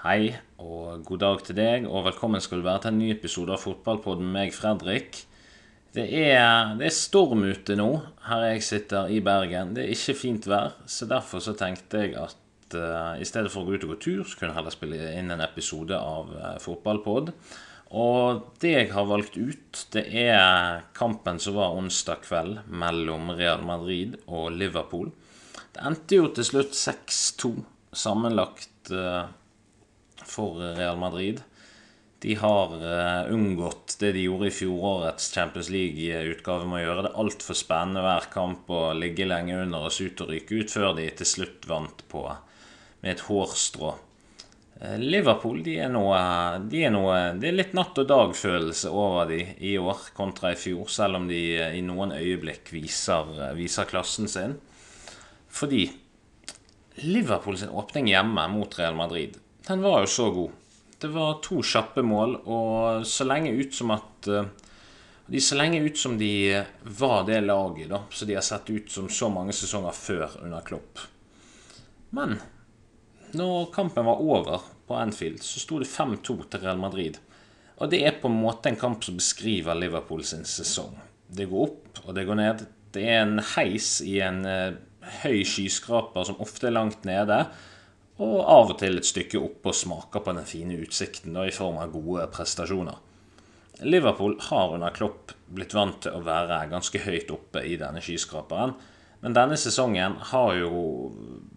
Hei og god dag til deg, og velkommen skal du være til en ny episode av Fotballpodden med meg, Fredrik. Det er, det er storm ute nå, her jeg sitter i Bergen. Det er ikke fint vær, så derfor så tenkte jeg at uh, i stedet for å gå ut og gå tur, så kunne jeg heller spille inn en episode av uh, Fotballpod. Og det jeg har valgt ut, det er kampen som var onsdag kveld mellom Real Madrid og Liverpool. Det endte jo til slutt 6-2 sammenlagt uh, for Real Madrid. De har uh, unngått det de gjorde i fjorårets Champions League-utgave med å gjøre det altfor spennende hver kamp og ligge lenge under og se ut og ryke ut, før de til slutt vant på med et hårstrå. Uh, Liverpool de er, noe, de er noe Det er litt natt og dag-følelse over de i år kontra i fjor, selv om de uh, i noen øyeblikk viser, viser klassen sin. Fordi Liverpool sin åpning hjemme mot Real Madrid, den var jo så god. Det var to kjappe mål, og så lenge ut som at eh, de så lenge ut som de var det laget da, så de har sett ut som så mange sesonger før under Klopp. Men når kampen var over på Anfield, så sto det 5-2 til Real Madrid. Og det er på en måte en kamp som beskriver Liverpool sin sesong. Det går opp, og det går ned. Det er en heis i en uh, høy skyskraper som ofte er langt nede og av og til et stykke opp og smaker på den fine utsikten da, i form av gode prestasjoner. Liverpool har under Klopp blitt vant til å være ganske høyt oppe i denne skyskraperen. Men denne sesongen har jo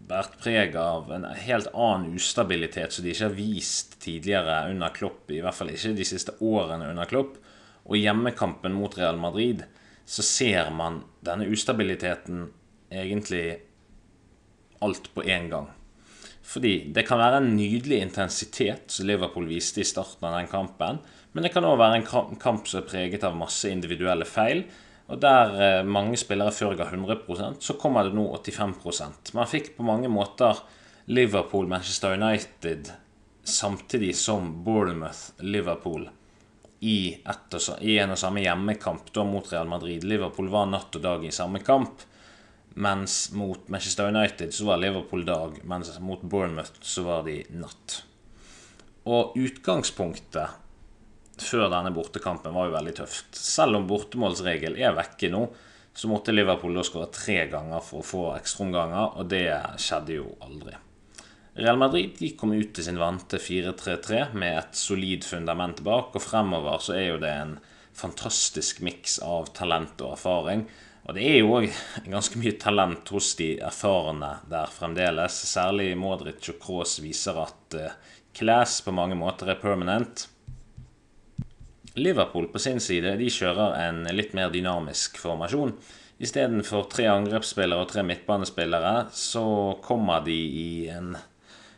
vært preg av en helt annen ustabilitet som de ikke har vist tidligere under Klopp, i hvert fall ikke de siste årene under Klopp. Og i hjemmekampen mot Real Madrid så ser man denne ustabiliteten egentlig alt på én gang. Fordi det kan være en nydelig intensitet som Liverpool viste i starten av den kampen. Men det kan òg være en kamp som er preget av masse individuelle feil. Og der eh, mange spillere før ga 100% så kommer det nå 85% Man fikk på mange måter Liverpool, Manchester United samtidig som Bournemouth-Liverpool i, i, en og samme hjemmekamp da mot Real Madrid. Liverpool var natt og dag i samme kamp. Mens mot Manchester United så var Liverpool dag, mens mot Bournemouth så var de natt. Og utgangspunktet før denne bortekampen var jo veldig tøft. Selv om bortemålsregel er vekke nå, så måtte Liverpool da skåre tre ganger for å få ekstraomganger, og det skjedde jo aldri. Real Madrid de kom ut til sin vante 4-3-3 med et solid fundament bak, og fremover så er jo det en fantastisk miks av talent og erfaring og det er jo òg ganske mye talent hos de erfarne der fremdeles. Særlig Modric og Cross viser at uh, Class på mange måter er permanent. Liverpool på sin side de kjører en litt mer dynamisk formasjon. Istedenfor tre angrepsspillere og tre midtbanespillere, så kommer de i en,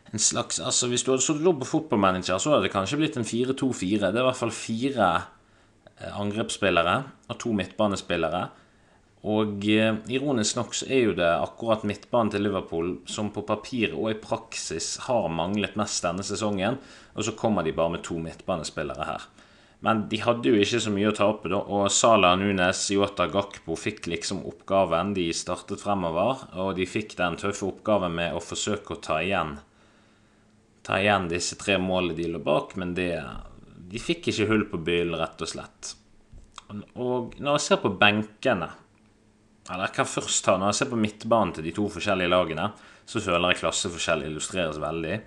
en slags Altså Hvis du hadde stått på fotballmanager, så hadde det kanskje blitt en 4-2-4. Det er i hvert fall fire eh, angrepsspillere og to midtbanespillere og eh, ironisk nok så er jo det akkurat midtbanen til Liverpool som på papir og i praksis har manglet mest denne sesongen, og så kommer de bare med to midtbanespillere her. Men de hadde jo ikke så mye å tape, da, og Salah Nunes, Yota Gakpo fikk liksom oppgaven. De startet fremover, og de fikk den tøffe oppgaven med å forsøke å ta igjen Ta igjen disse tre målene de lå bak, men det De fikk ikke hull på byllen, rett og slett. Og når jeg ser på benkene eller jeg kan først ta, Når jeg ser på midtbanen til de to forskjellige lagene, så føler jeg klasseforskjell illustreres veldig.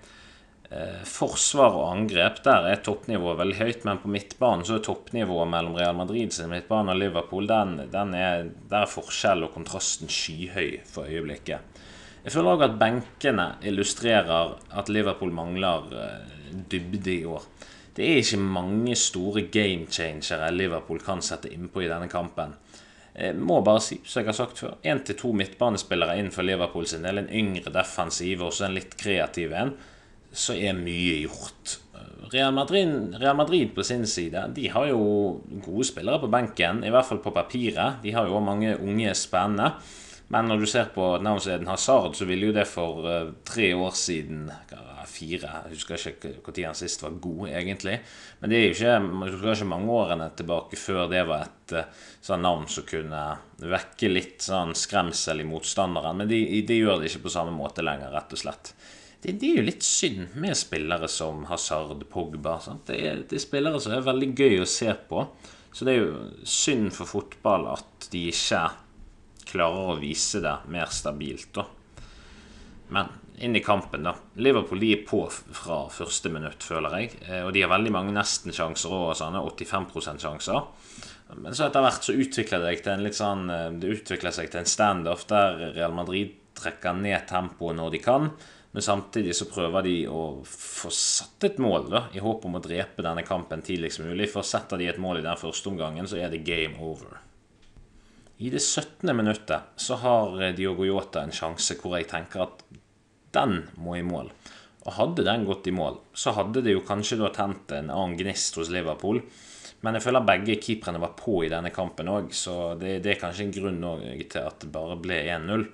Eh, forsvar og angrep, der er toppnivået veldig høyt, men på midtbanen så er toppnivået mellom Real Madrid sin midtbane og Liverpool, den, den er, der er forskjell og kontrasten skyhøy for øyeblikket. Jeg føler òg at benkene illustrerer at Liverpool mangler eh, dybde i år. Det er ikke mange store game changere Liverpool kan sette innpå i denne kampen. Jeg må bare si, som jeg har sagt før, én til to midtbanespillere innenfor Liverpool sin del, en yngre defensiv og en litt kreativ en, så er mye gjort. Real Madrid, Real Madrid, på sin side de har jo gode spillere på benken, i hvert fall på papiret. De har jo mange unge spennende. Men når du ser på navnsleden Hazard, så ville jo det for uh, tre år siden Fire, jeg husker ikke når han sist var god, egentlig. Men det er jo ikke, ikke mange årene tilbake før det var et uh, sånn navn som kunne vekke litt sånn skremsel i motstanderen. Men de, de gjør det ikke på samme måte lenger, rett og slett. det, det, er jo litt synd med spillere som Hazard, Pogba. Det er, det, er, spillere som er veldig gøy å se på. Så det er jo synd for fotball at de ikke klarer å vise det mer stabilt. da. Men inn i kampen, da. Liverpool er på fra første minutt, føler jeg. Eh, og de har veldig mange nesten-sjanser òg, sånne 85 sjanser. Men så etter hvert så utvikler det, til en litt sånn, eh, det utvikler seg til en standoff der Real Madrid trekker ned tempoet når de kan. Men samtidig så prøver de å få satt et mål, da, i håp om å drepe denne kampen tidligst mulig. For setter de et mål i den første omgangen, så er det game over. I det 17. minuttet så har Diogo Yota en sjanse hvor jeg tenker at den må i mål. Og hadde den gått i mål, så hadde det jo kanskje da tent en annen gnist hos Liverpool. Men jeg føler begge keeperne var på i denne kampen òg, så det, det, er kanskje en grunn til at det bare ble 1-0.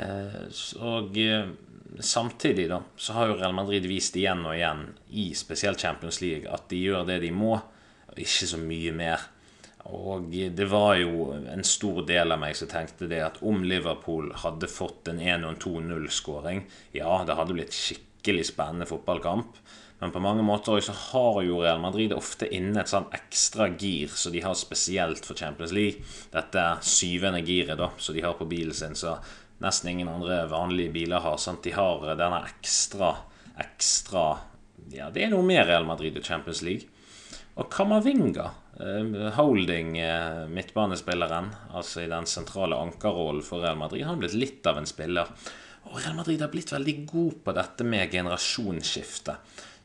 Eh, og eh, samtidig da, så har jo Real Madrid vist igjen og igjen, i spesielt Champions League, at de gjør det de må, og ikke så mye mer. Og det var jo en stor del av meg som tenkte det at om Liverpool hadde fått en 1- og 2-0-skåring, ja, det hadde blitt skikkelig spennende fotballkamp. Men på mange måter så har jo Real Madrid ofte inne et sånn ekstra gir som de har spesielt for Champions League. Dette syvende giret da, som de har på bilen sin. Så nesten ingen andre vanlige biler har. Sant? De har denne ekstra, ekstra Ja, det er noe med Real Madrid og Champions League. Og Kamavinga, eh, holding eh, midtbanespilleren, altså i den sentrale ankerrollen for Real Madrid, han har blitt litt av en spiller. Og Real Madrid har blitt veldig god på dette med generasjonsskifte.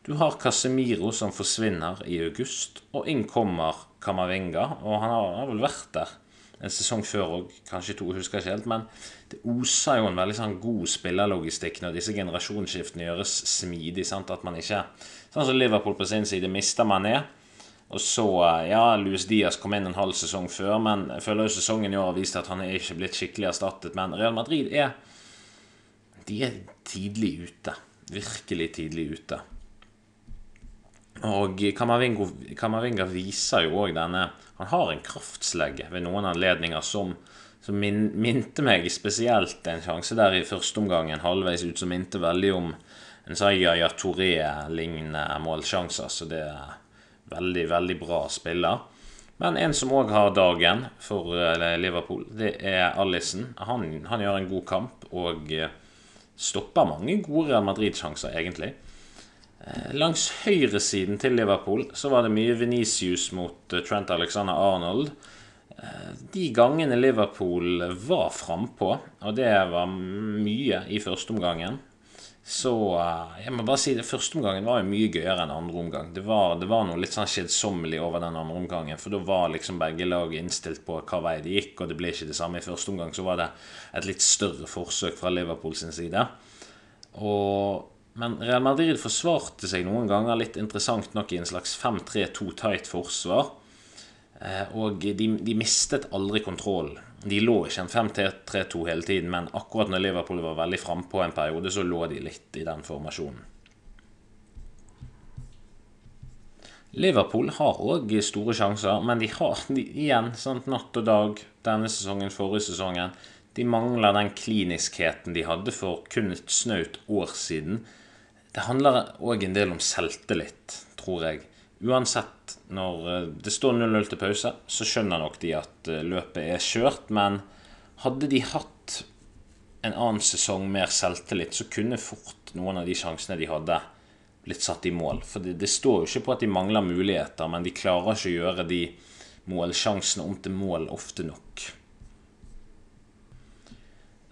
Du har Casemiro som forsvinner i august, og inn kommer Kamavinga. Og han har, har vel vært der en sesong før òg, kanskje to, husker ikke helt. Men det oser jo en veldig sånn god spillerlogistikk når disse generasjonsskiftene gjøres smidig. Sant? At man ikke Sånn som Liverpool på sin side mister man ned. Og så, ja, Louis Diaz kom inn en halv sesong før, men jeg føler jo sesongen i år har vist at han er ikke blitt skikkelig erstattet. Men Real Madrid er De er tidlig ute. Virkelig tidlig ute. Og Kamavinga viser jo òg denne Han har en kraftslegge ved noen anledninger som, som min, minte meg spesielt en sjanse der i første omgangen, halvveis ut, som minte veldig om en Yaya Touré-lignende målsjanser. Så det er veldig, veldig bra spiller. Men en som òg har dagen for eh, Liverpool, det er Alison. Han, han gjør en god kamp og eh, stopper mange gode Real Madrid-sjanser, egentlig. Eh, langs høyresiden til Liverpool så var det mye Venicius mot Trent Alexander Arnold. De gangene Liverpool var frampå, og det var mye i første omgangen Så jeg må bare si det første omgangen var jo mye gøyere enn andre omgang. Det var, det var noe litt sånn kjedsommelig over den andre omgangen, for da var liksom begge lag innstilt på hva vei det gikk, og det ble ikke det samme. I første omgang så var det et litt større forsøk fra Liverpool sin side. Og men Real Madrid forsvarte seg noen ganger litt interessant nok i en slags 5-3-2 tight forsvar. Eh, og de, de, mistet aldri kontroll. De lå ikke en 5-3-2 hele tiden, men akkurat når Liverpool var veldig frampå en periode, så lå de litt i den formasjonen. Liverpool har òg store sjanser, men de har de, igjen sånn natt og dag denne sesongen, forrige sesongen. De mangler den kliniskheten de hadde for kun et snaut år siden. Det handler òg en del om selvtillit, tror jeg. Uansett, når eh, det står 0-0 til pause, så skjønner nok de at eh, løpet er kjørt. Men hadde de hatt en annen sesong mer selvtillit, så kunne fort noen av de sjansene de hadde, blitt satt i mål. For det, det står jo ikke på at de mangler muligheter, men de klarer ikke å gjøre de målsjansene om til mål ofte nok.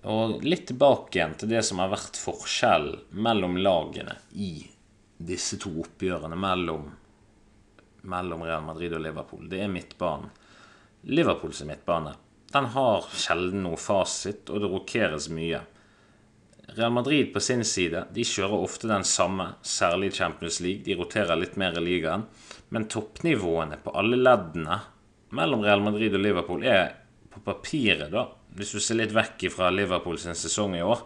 Og litt tilbake igjen til det som har vært forskjellen mellom lagene i disse to oppgjørene mellom, mellom Real Madrid og Liverpool. Det er midtbanen. Liverpools midtbane den har sjelden noe fasit, og det rokeres mye. Real Madrid på sin side de kjører ofte den samme, særlig i Champions League. De roterer litt mer i ligaen. Men toppnivåene på alle leddene mellom Real Madrid og Liverpool er på papiret da hvis du ser litt vekk fra Liverpools sesong i år,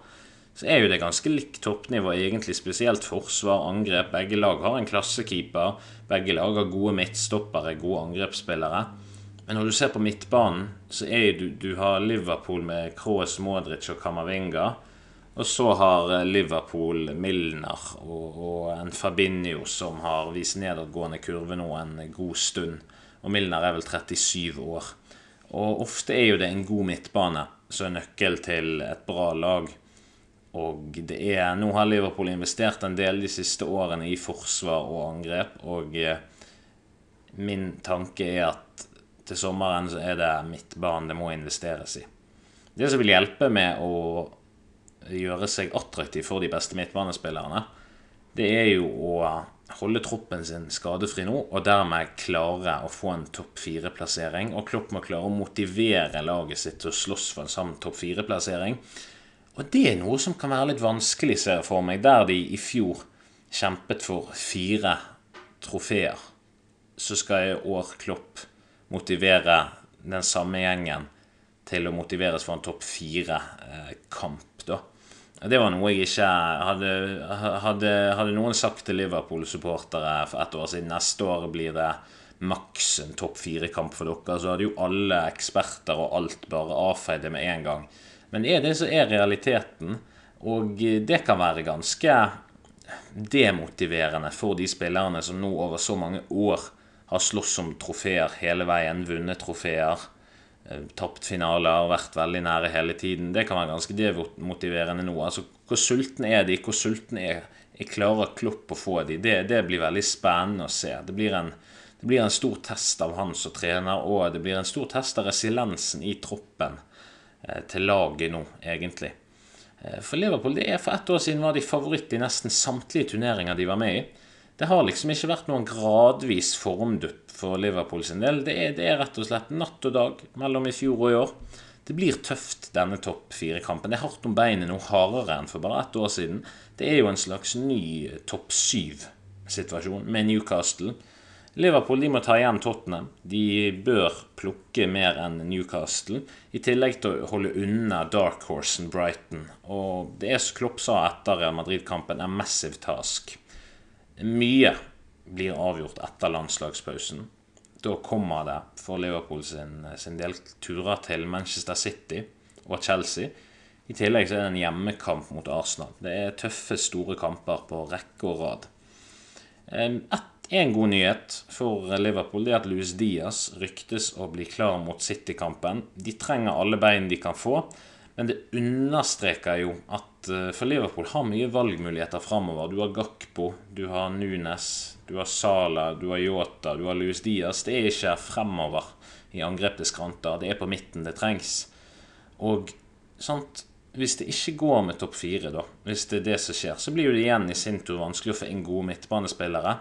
så er jo det ganske likt toppnivå, egentlig. Spesielt forsvar, angrep. Begge lag har en klassekeeper. Begge lag har gode midtstoppere, gode angrepsspillere. Men når du ser på midtbanen, så er du, du har Liverpool med Kroos, Modric og Kamavinga. Og så har eh, Liverpool Milner og, og en Fabinho som har vist nedadgående kurve nå en god stund. Og Milner er vel 37 år. Og ofte er jo det en god midtbane som er nøkkel til et bra lag. Og det er Nå har Liverpool investert en del de siste årene i forsvar og angrep, og eh, min tanke er at til sommeren så er det midtbanen det må investeres i. Det som vil hjelpe med å gjøre seg attraktiv for de beste midtbanespillerne, det er jo å holde troppen sin skadefri nå, og dermed klare å få en topp fire-plassering. Og Klopp må klare å motivere laget sitt til å slåss for en samme topp fire-plassering. Og det er noe som kan være litt vanskelig, ser jeg for meg, der de i fjor kjempet for fire trofeer. Så skal jeg år Klopp motivere den samme gjengen til å motiveres for en topp fire-kamp. da. Det var noe jeg ikke hadde, hadde, hadde noen sagt til Liverpool-supportere for ett år siden neste år blir det maks en topp fire-kamp for dere, så hadde jo alle eksperter og alt bare avfeid det med en gang. Men er det som er realiteten, og det kan være ganske demotiverende for de spillerne som nå over så mange år har slåss om trofeer hele veien, vunnet trofeer Eh, tapt finaler vært veldig nære hele tiden. Det kan være ganske demotiverende nå. Altså, hvor sultne er de? Hvor sultne er, jeg klarer Klopp å få de? Det, det, blir veldig spennende å se. Det blir, en, det blir en stor test av han som trener, og det blir en stor test av resiliensen i troppen til laget nå, egentlig. Eh, for Liverpool det er for ett år siden var de favoritt i nesten samtlige turneringer de var med i. Det har liksom ikke vært noen gradvis formdupp for Liverpool sin del. Det er, det er, rett og slett natt og dag mellom i fjor og i år. Det blir tøft, denne topp fire-kampen. Det er hardt om beinet noe hardere enn for bare ett år siden. Det er jo en slags ny topp syv-situasjon med Newcastle. Liverpool må ta igjen Tottenham. De bør plukke mer enn Newcastle. I tillegg til å holde unna Dark Horsen Brighton. Og det er som Klopp sa etter Real Madrid-kampen, en massive task. Mye blir avgjort etter landslagspausen. Da kommer det for Liverpool sin, sin del turer til Manchester City og Chelsea. I tillegg så er det en hjemmekamp mot Arsenal. Det er tøffe, store kamper på rekke og rad. En god nyhet for Liverpool er at Louis Diaz ryktes å bli klar mot City-kampen. De trenger alle bein de kan få, men det understreker jo at Eh, for Liverpool har mye valgmuligheter framover. Du har Gakpo, du har Nunes, du har Sala, du har Yota, du har Luis Diaz. Det er ikke fremover i angrepets skranter. Det er på midten det trengs. Og sant, hvis det ikke går med topp fire, da, hvis det er det som skjer, så blir det igjen i sin tur vanskelig å få inn gode midtbanespillere.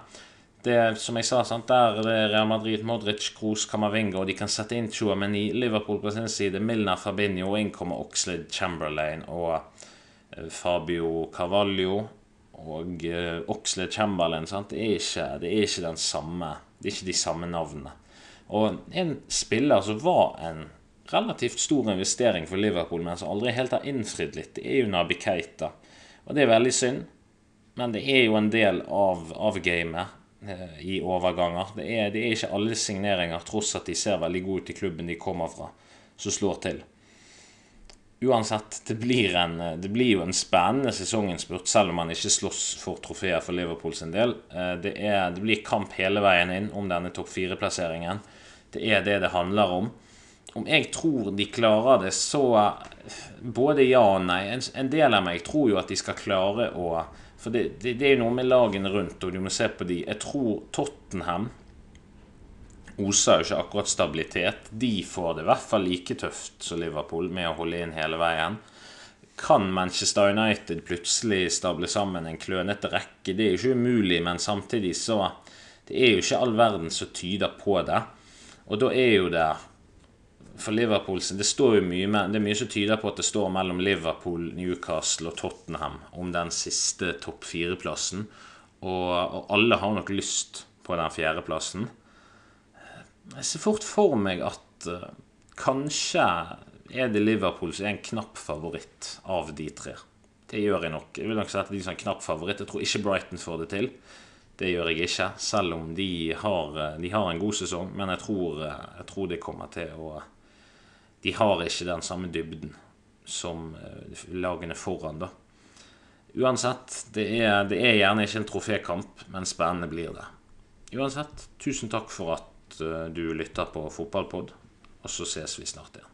Det er, som jeg sa, sant, der det er Real Madrid, Modric, Kroos, Camavinga, og de kan sette inn Chua, men i Liverpool på sin side Milner, Fabinho, og inn kommer Oxlade, Chamberlain og Eh, Fabio Carvalho og uh, Oxlade Chamberlain. Det er, ikke, det, er ikke, den samme Det er ikke de samme navnene. Og en spiller som var en relativt stor investering for Liverpool, men som aldri helt har innfridd litt, det er jo Nabi Keita. Og det er veldig synd, men det er jo en del av, av gamet eh, i overganger. Det er, det er ikke alle signeringer, tross at de ser veldig gode ut i klubben de kommer fra, som slår til uansett, det blir, en, det blir, jo en spennende sesonginnspurt, selv om man ikke slåss for trofeer for Liverpool sin del. Eh, det, er, det blir kamp hele veien inn om denne topp fire-plasseringen. Det er det det handler om. Om jeg tror de klarer det, så både ja og nei. En del av meg tror jo at de skal klare å For det, det, det er jo noe med lagene rundt, og du må se på de. Jeg tror Tottenham oser jo ikke akkurat stabilitet. De får det i hvert fall like tøft som Liverpool med å holde inn hele veien. Kan Manchester United plutselig stable sammen en klønete rekke? Det er jo ikke umulig, men samtidig så Det er jo ikke all verden som tyder på det. Og da er jo det for Liverpool Det står jo mye det er mye som tyder på at det står mellom Liverpool, Newcastle og Tottenham om den siste topp fire-plassen. Og, og alle har nok lyst på den fjerdeplassen. Jeg ser fort for meg at uh, kanskje er det Liverpool som er en knapp favoritt av de tre. Det gjør jeg nok. Jeg vil nok si at de som en knapp favoritt. Jeg tror ikke Brighton får det til. Det gjør jeg ikke, selv om de har, eh, de har en god sesong. Men jeg tror, eh, jeg tror det kommer til å De har ikke den samme dybden som eh, lagene foran, da. Uansett, det er, det er gjerne ikke en trofékamp, men spennende blir det. Uansett, tusen takk for at uh, du lytter på Fotballpod, og så ses vi snart igjen.